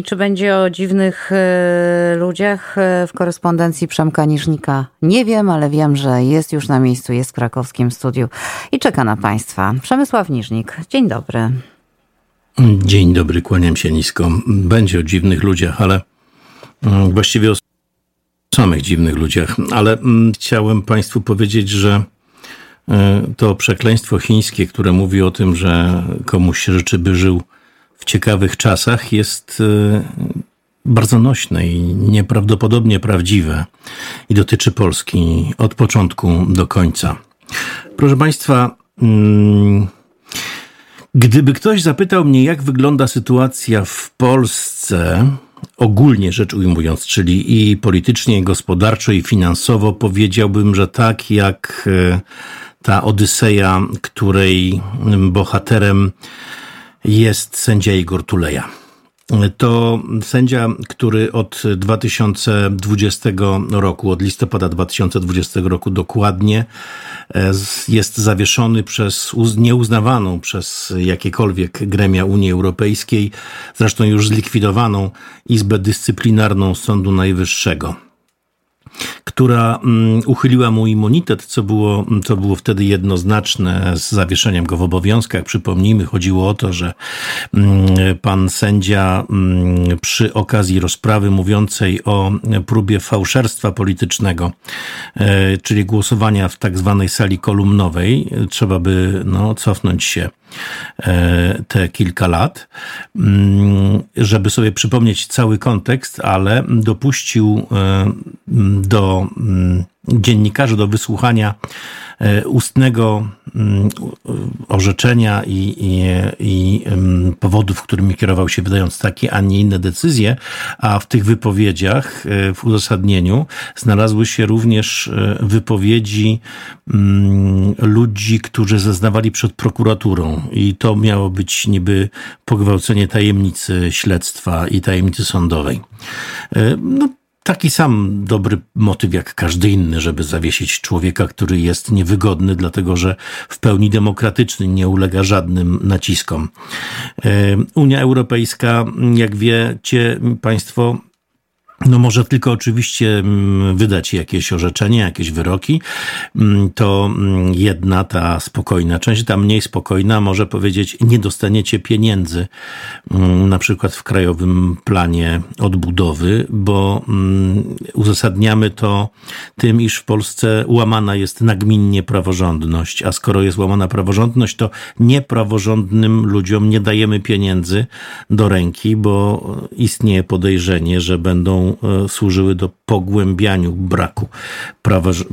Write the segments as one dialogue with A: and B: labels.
A: I czy będzie o dziwnych y, ludziach y, w korespondencji Przemka Niżnika? Nie wiem, ale wiem, że jest już na miejscu, jest w krakowskim studiu i czeka na Państwa. Przemysław Niżnik, dzień dobry.
B: Dzień dobry, kłaniam się nisko. Będzie o dziwnych ludziach, ale mm, właściwie o samych dziwnych ludziach, ale mm, chciałem Państwu powiedzieć, że y, to przekleństwo chińskie, które mówi o tym, że komuś się życzy, by żył w ciekawych czasach jest e, bardzo nośne i nieprawdopodobnie prawdziwe i dotyczy Polski od początku do końca. Proszę Państwa, mm, gdyby ktoś zapytał mnie, jak wygląda sytuacja w Polsce, ogólnie rzecz ujmując, czyli i politycznie, i gospodarczo, i finansowo, powiedziałbym, że tak jak e, ta Odyseja, której bohaterem jest sędzia Igor Tuleja. To sędzia, który od 2020 roku, od listopada 2020 roku dokładnie, e, jest zawieszony przez nieuznawaną przez jakiekolwiek gremia Unii Europejskiej, zresztą już zlikwidowaną Izbę Dyscyplinarną Sądu Najwyższego która mm, uchyliła mu immunitet, co było, co było wtedy jednoznaczne z zawieszeniem go w obowiązkach. Przypomnijmy, chodziło o to, że mm, pan sędzia mm, przy okazji rozprawy mówiącej o próbie fałszerstwa politycznego, e, czyli głosowania w tak zwanej sali kolumnowej, trzeba by no, cofnąć się te kilka lat, żeby sobie przypomnieć cały kontekst, ale dopuścił e, do mm, dziennikarzy do wysłuchania e, ustnego mm, orzeczenia i, i, i mm, powodów, którymi kierował się, wydając takie, a nie inne decyzje, a w tych wypowiedziach, e, w uzasadnieniu, znalazły się również e, wypowiedzi ludzi, którzy zeznawali przed prokuraturą i to miało być niby pogwałcenie tajemnicy śledztwa i tajemnicy sądowej. No, taki sam dobry motyw jak każdy inny, żeby zawiesić człowieka, który jest niewygodny, dlatego że w pełni demokratyczny, nie ulega żadnym naciskom. E, Unia Europejska, jak wiecie Państwo, no może tylko oczywiście mm, wydać jakieś orzeczenie, jakieś wyroki, mm, to mm, jedna ta spokojna część, ta mniej spokojna może powiedzieć nie dostaniecie pieniędzy, na przykład w Krajowym Planie Odbudowy, bo uzasadniamy to tym, iż w Polsce łamana jest nagminnie praworządność, a skoro jest łamana praworządność, to niepraworządnym ludziom nie dajemy pieniędzy do ręki, bo istnieje podejrzenie, że będą E, służyły do pogłębianiu braku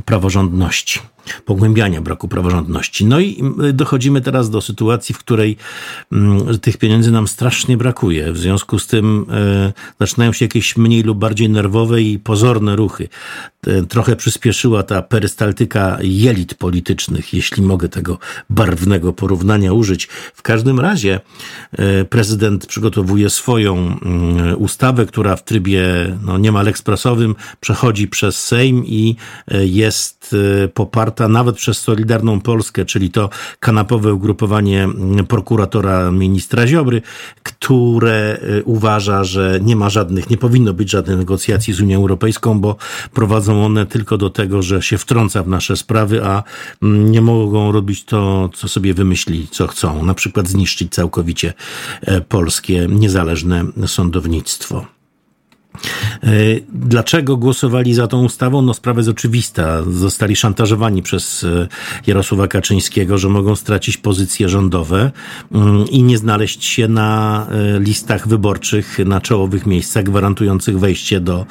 B: praworządności pogłębiania braku praworządności. No i dochodzimy teraz do sytuacji, w której tych pieniędzy nam strasznie brakuje. W związku z tym e, zaczynają się jakieś mniej lub bardziej nerwowe i pozorne ruchy. E, trochę przyspieszyła ta perystaltyka jelit politycznych, jeśli mogę tego barwnego porównania użyć. W każdym razie prezydent przygotowuje swoją ustawę, która w trybie no, niemal ekspresowym przechodzi przez Sejm i jest poparta poparta nawet przez Solidarną Polskę, czyli to kanapowe ugrupowanie prokuratora ministra Ziobry, które e, uważa, że nie ma żadnych, nie powinno być żadnych negocjacji z Unią Europejską, bo prowadzą one tylko do tego, że się wtrąca w nasze sprawy, a mm, nie mogą robić to, co sobie wymyśli, co chcą. Na przykład zniszczyć całkowicie e, polskie niezależne sądownictwo. E, dlaczego głosowali za tą ustawą? No sprawa jest oczywista. Zostali szantażowani przez e, Jarosława Kaczyńskiego, że mogą stracić pozycje rządowe mm, i nie znaleźć się na e, listach wyborczych na czołowych miejscach gwarantujących wejście do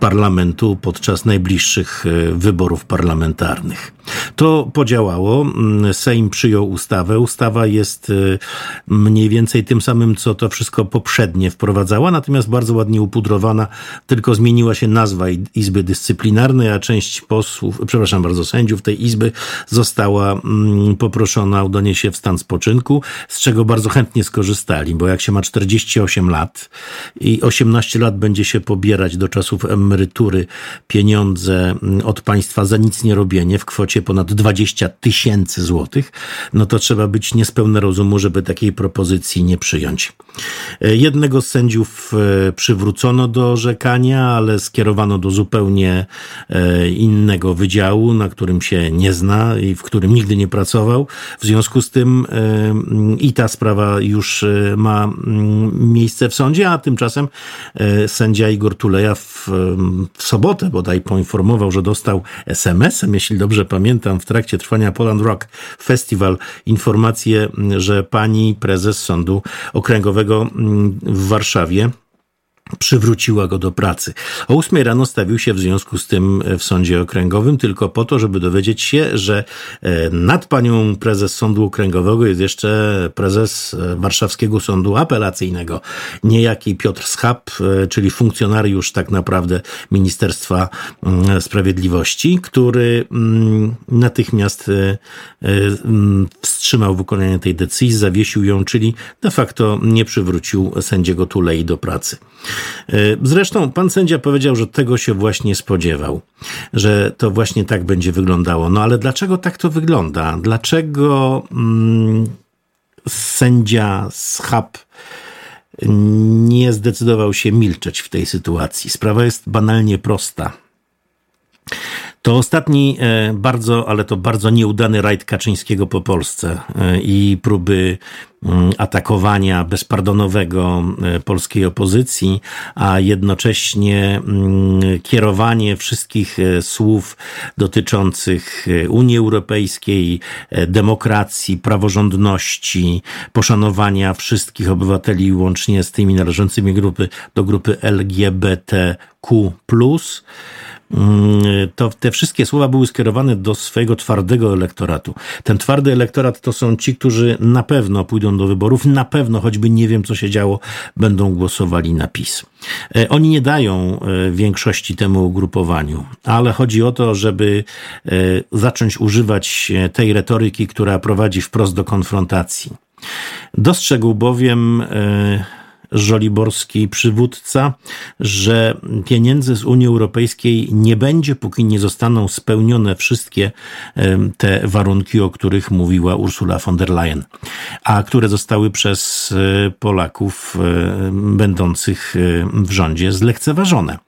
B: parlamentu podczas najbliższych wyborów parlamentarnych. To podziałało. Mm, Sejm przyjął ustawę. Ustawa jest mniej więcej tym samym, co to wszystko poprzednie wprowadzała, natomiast bardzo ładnie upudrowana tylko zmieniła się nazwa Izby Dyscyplinarnej, a część posłów, przepraszam bardzo, sędziów tej Izby została mm, poproszona o się w stan spoczynku, z czego bardzo chętnie skorzystali, bo jak się ma 48 lat i 18 lat będzie się pobierać do czasów emerytury pieniądze mm, od państwa za nic nie robienie w kwocie ponad 20 tysięcy złotych, no to trzeba być niespełna rozumu, żeby takiej propozycji nie przyjąć. E, jednego z sędziów e, przywrócono do orzekania, ale skierowano do zupełnie e, innego wydziału, na którym się nie zna i w którym nigdy nie pracował. W związku z tym i ta sprawa już ma mm, miejsce w sądzie, a tymczasem sędzia Igor Tuleja w, w sobotę bodaj poinformował, że dostał SMS-em, jeśli dobrze pamiętam, w trakcie trwania Poland Rock Festival informację, że pani prezes Sądu Okręgowego mm, w Warszawie przywróciła go do pracy. O ósmej rano stawił się w związku z tym w sądzie okręgowym tylko po to, żeby dowiedzieć się, że e, nad panią prezes sądu okręgowego jest jeszcze prezes e, warszawskiego sądu apelacyjnego, niejaki Piotr Schab, e, czyli funkcjonariusz tak naprawdę Ministerstwa mm, Sprawiedliwości, który mm, natychmiast mm, wstrzymał wykonanie tej decyzji, zawiesił ją, czyli de facto nie przywrócił sędziego Tulei do pracy. E, zresztą pan sędzia powiedział, że tego się właśnie spodziewał, że to właśnie tak będzie wyglądało. No ale dlaczego tak to wygląda? Dlaczego mm, sędzia Schab nie zdecydował się milczeć w tej sytuacji? Sprawa jest banalnie prosta. To ostatni e, bardzo, ale to bardzo nieudany rajd Kaczyńskiego po Polsce e, i próby atakowania bezpardonowego e, polskiej opozycji, a jednocześnie mm, kierowanie wszystkich słów dotyczących Unii Europejskiej, demokracji, praworządności, poszanowania wszystkich obywateli łącznie z tymi należącymi grupy, do grupy LGBTQ+, Mm, to te wszystkie słowa były skierowane do swojego twardego elektoratu. Ten twardy elektorat to są ci, którzy na pewno pójdą do wyborów, na pewno, choćby nie wiem, co się działo, będą głosowali na PiS. E, oni nie dają e, większości temu ugrupowaniu, ale chodzi o to, żeby e, zacząć używać tej retoryki, która prowadzi wprost do konfrontacji. Dostrzegł bowiem żoliborski przywódca, że pieniędzy z Unii Europejskiej nie będzie, póki nie zostaną spełnione wszystkie te warunki, o których mówiła Ursula von der Leyen, a które zostały przez e, Polaków e, będących e, w rządzie zlekceważone.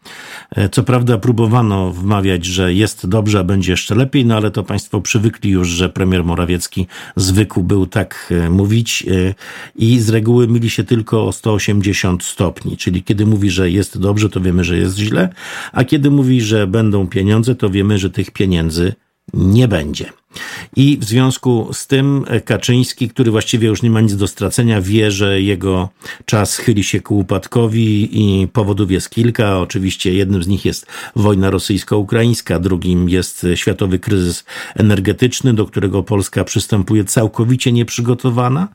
B: Co prawda próbowano wmawiać, że jest dobrze, a będzie jeszcze lepiej, no ale to państwo przywykli już, że premier Morawiecki zwykł był tak mówić i z reguły mili się tylko o 180 180 stopni. Czyli kiedy mówi, że jest dobrze, to wiemy, że jest źle, a kiedy mówi, że będą pieniądze, to wiemy, że tych pieniędzy nie będzie. I w związku z tym Kaczyński, który właściwie już nie ma nic do stracenia, wie, że jego czas chyli się ku upadkowi i powodów jest kilka. Oczywiście jednym z nich jest wojna rosyjsko-ukraińska, drugim jest światowy kryzys energetyczny, do którego Polska przystępuje całkowicie nieprzygotowana.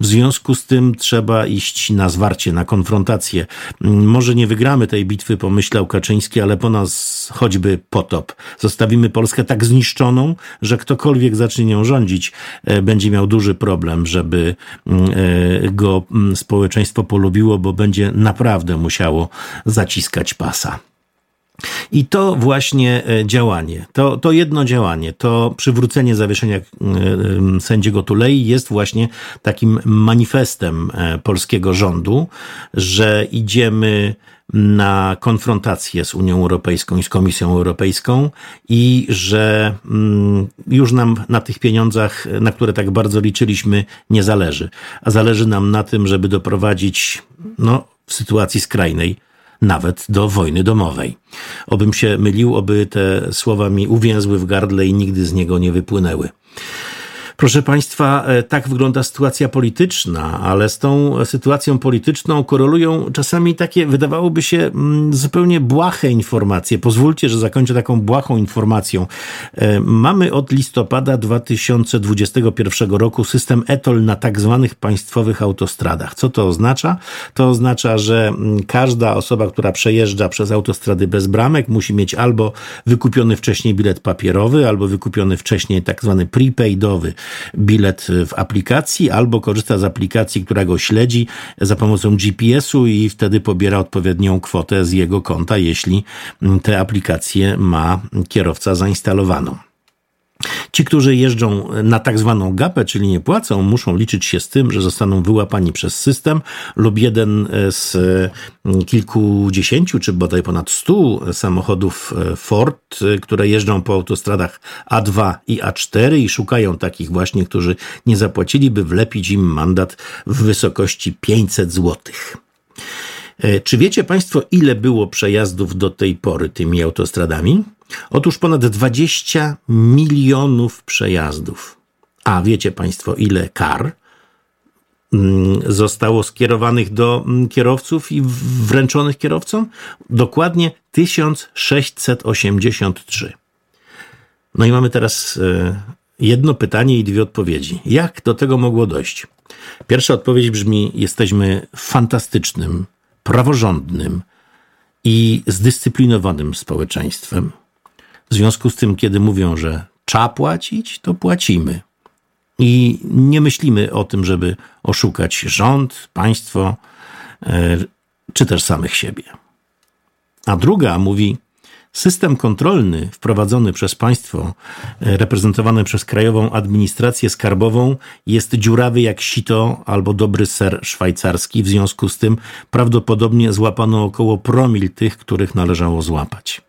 B: W związku z tym trzeba iść na zwarcie, na konfrontację. Może nie wygramy tej bitwy, pomyślał Kaczyński, ale po nas choćby potop. Zostawimy Polskę tak zniszczoną, że kto ktokolwiek zacznie nią rządzić, e, będzie miał duży problem, żeby mm, e, go mm, społeczeństwo polubiło, bo będzie naprawdę musiało zaciskać pasa. I to właśnie e, działanie, to, to jedno działanie, to przywrócenie zawieszenia sędziego Tulei jest właśnie takim manifestem polskiego rządu, że idziemy na konfrontację z Unią Europejską i z Komisją Europejską i że mm, już nam na tych pieniądzach, na które tak bardzo liczyliśmy, nie zależy. A zależy nam na tym, żeby doprowadzić no, w sytuacji skrajnej nawet do wojny domowej. Obym się mylił, oby te słowa mi uwięzły w gardle i nigdy z niego nie wypłynęły. Proszę Państwa, e, tak wygląda sytuacja polityczna, ale z tą sytuacją polityczną korelują czasami takie, wydawałoby się, mm, zupełnie błahe informacje. Pozwólcie, że zakończę taką błahą informacją. E, mamy od listopada 2021 roku system ETOL na tak zwanych państwowych autostradach. Co to oznacza? To oznacza, że mm, każda osoba, która przejeżdża przez autostrady bez bramek, musi mieć albo wykupiony wcześniej bilet papierowy, albo wykupiony wcześniej tak zwany prepaidowy bilet w aplikacji, albo korzysta z aplikacji, która go śledzi za pomocą GPS-u i wtedy pobiera odpowiednią kwotę z jego konta, jeśli tę aplikację ma kierowca zainstalowaną. Ci, którzy jeżdżą na tak zwaną gapę, czyli nie płacą, muszą liczyć się z tym, że zostaną wyłapani przez system lub jeden z mm, kilkudziesięciu, czy bodaj ponad stu samochodów e, Ford, e, które jeżdżą po autostradach A2 i A4 i szukają takich właśnie, którzy nie zapłacili, by wlepić im mandat w wysokości 500 złotych. E, czy wiecie Państwo, ile było przejazdów do tej pory tymi autostradami? Otóż ponad 20 milionów przejazdów. A wiecie Państwo, ile kar mm, zostało skierowanych do mm, kierowców i wręczonych kierowcom? Dokładnie 1683. No i mamy teraz e, jedno pytanie i dwie odpowiedzi. Jak do tego mogło dojść? Pierwsza odpowiedź brzmi: Jesteśmy fantastycznym, praworządnym i zdyscyplinowanym społeczeństwem. W związku z tym, kiedy mówią, że trzeba płacić, to płacimy. I nie myślimy o tym, żeby oszukać rząd, państwo, e, czy też samych siebie. A druga mówi, system kontrolny wprowadzony przez państwo, e, reprezentowany przez Krajową Administrację Skarbową, jest dziurawy jak sito albo dobry ser szwajcarski. W związku z tym prawdopodobnie złapano około promil tych, których należało złapać.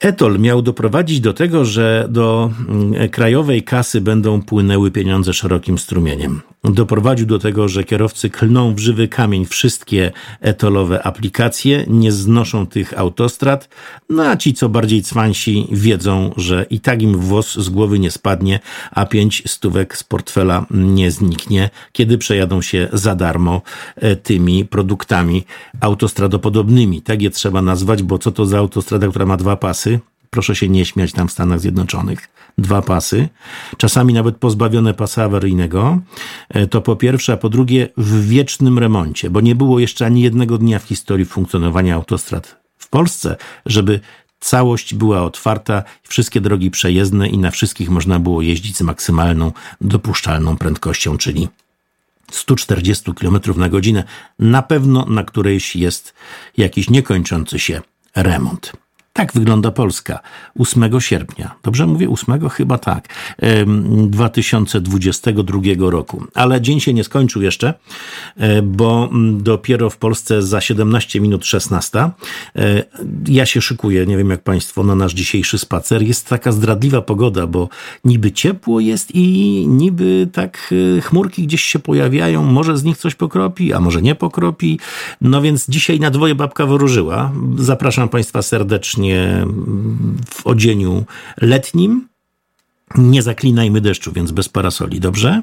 B: Etol miał doprowadzić do tego, że do mm, krajowej kasy będą płynęły pieniądze szerokim strumieniem. Doprowadził do tego, że kierowcy klną w żywy kamień wszystkie etolowe aplikacje, nie znoszą tych autostrad, no a ci, co bardziej cwańsi, wiedzą, że i tak im włos z głowy nie spadnie, a pięć stówek z portfela nie zniknie, kiedy przejadą się za darmo e, tymi produktami autostradopodobnymi. Tak je trzeba nazwać, bo co to za autostrada, która ma dwa pasy? Proszę się nie śmiać tam w Stanach Zjednoczonych, dwa pasy, czasami nawet pozbawione pasa awaryjnego, e, to po pierwsze, a po drugie w wiecznym remoncie, bo nie było jeszcze ani jednego dnia w historii funkcjonowania autostrad w Polsce, żeby całość była otwarta, wszystkie drogi przejezdne i na wszystkich można było jeździć z maksymalną dopuszczalną prędkością, czyli 140 km na godzinę, na pewno na którejś jest jakiś niekończący się remont. Tak wygląda Polska 8 sierpnia. Dobrze mówię 8? Chyba tak. 2022 roku. Ale dzień się nie skończył jeszcze, e, bo dopiero w Polsce za 17 minut 16. E, ja się szykuję, nie wiem jak Państwo, na nasz dzisiejszy spacer. Jest taka zdradliwa pogoda, bo niby ciepło jest i niby tak e, chmurki gdzieś się pojawiają. Może z nich coś pokropi, a może nie pokropi. No więc dzisiaj na dwoje babka wyróżyła. Zapraszam Państwa serdecznie w odzieniu letnim. Nie zaklinajmy deszczu, więc bez parasoli, dobrze?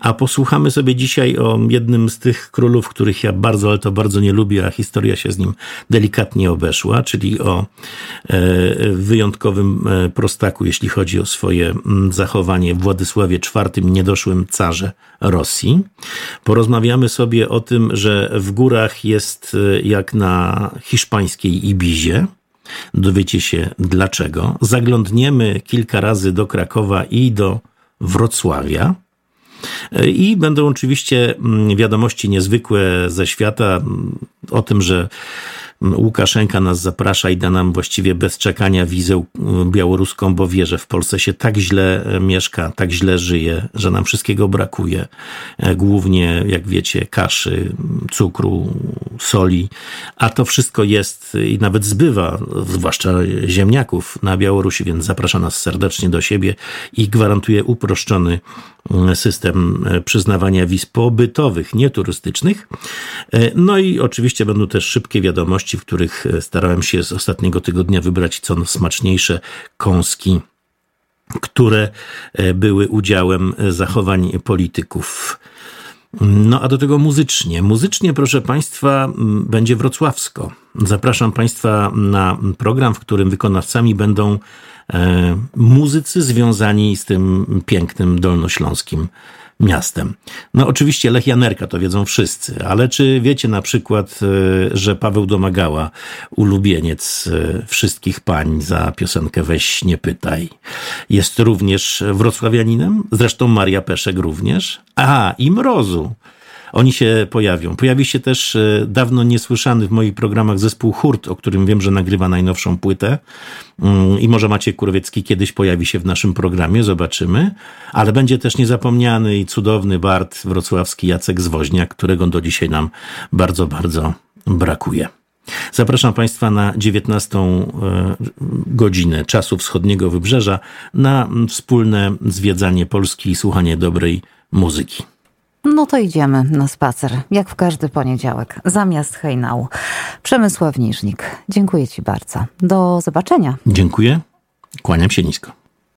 B: A posłuchamy sobie dzisiaj o jednym z tych królów, których ja bardzo, ale to bardzo nie lubię, a historia się z nim delikatnie obeszła, czyli o e, wyjątkowym e, prostaku, jeśli chodzi o swoje zachowanie Władysławie IV, niedoszłym carze Rosji. Porozmawiamy sobie o tym, że w górach jest e, jak na hiszpańskiej Ibizie, Dowiecie się dlaczego. Zaglądniemy kilka razy do Krakowa i do Wrocławia. I będą oczywiście mm, wiadomości niezwykłe ze świata o tym, że Łukaszenka nas zaprasza i da nam właściwie bez czekania wizę białoruską, bo wie, że w Polsce się tak źle e, mieszka, tak źle żyje, że nam wszystkiego brakuje. E, głównie, jak wiecie, kaszy, cukru, soli, a to wszystko jest i nawet zbywa, zwłaszcza ziemniaków na Białorusi, więc zaprasza nas serdecznie do siebie i gwarantuje uproszczony system e, przyznawania wiz pobytowych, nieturystycznych. No i oczywiście będą też szybkie wiadomości, w których e, starałem się z ostatniego tygodnia wybrać co smaczniejsze kąski które były udziałem zachowań polityków. No a do tego muzycznie. Muzycznie, proszę Państwa, będzie wrocławsko. Zapraszam Państwa na program, w którym wykonawcami będą e, muzycy związani z tym pięknym dolnośląskim miastem. No oczywiście Lech Janerka to wiedzą wszyscy, ale czy wiecie na przykład, e, że Paweł Domagała, ulubieniec e, wszystkich pań za piosenkę Weź nie pytaj, jest również wrocławianinem? Zresztą Maria Peszek również. A, i Mrozu. Oni się pojawią. Pojawi się też e, dawno niesłyszany w moich programach zespół Hurt, o którym wiem, że nagrywa najnowszą płytę. Mm, I może Maciek Kurowiecki kiedyś pojawi się w naszym programie, zobaczymy. Ale będzie też niezapomniany i cudowny Bart wrocławski Jacek Zwoźniak, którego do dzisiaj nam bardzo, bardzo brakuje. Zapraszam Państwa na 19 e, godzinę czasu wschodniego wybrzeża na wspólne zwiedzanie Polski i słuchanie dobrej muzyki.
A: No to idziemy na spacer, jak w każdy poniedziałek, zamiast hejnału. Przemysław Niżnik, dziękuję Ci bardzo. Do zobaczenia.
B: Dziękuję, kłaniam się nisko.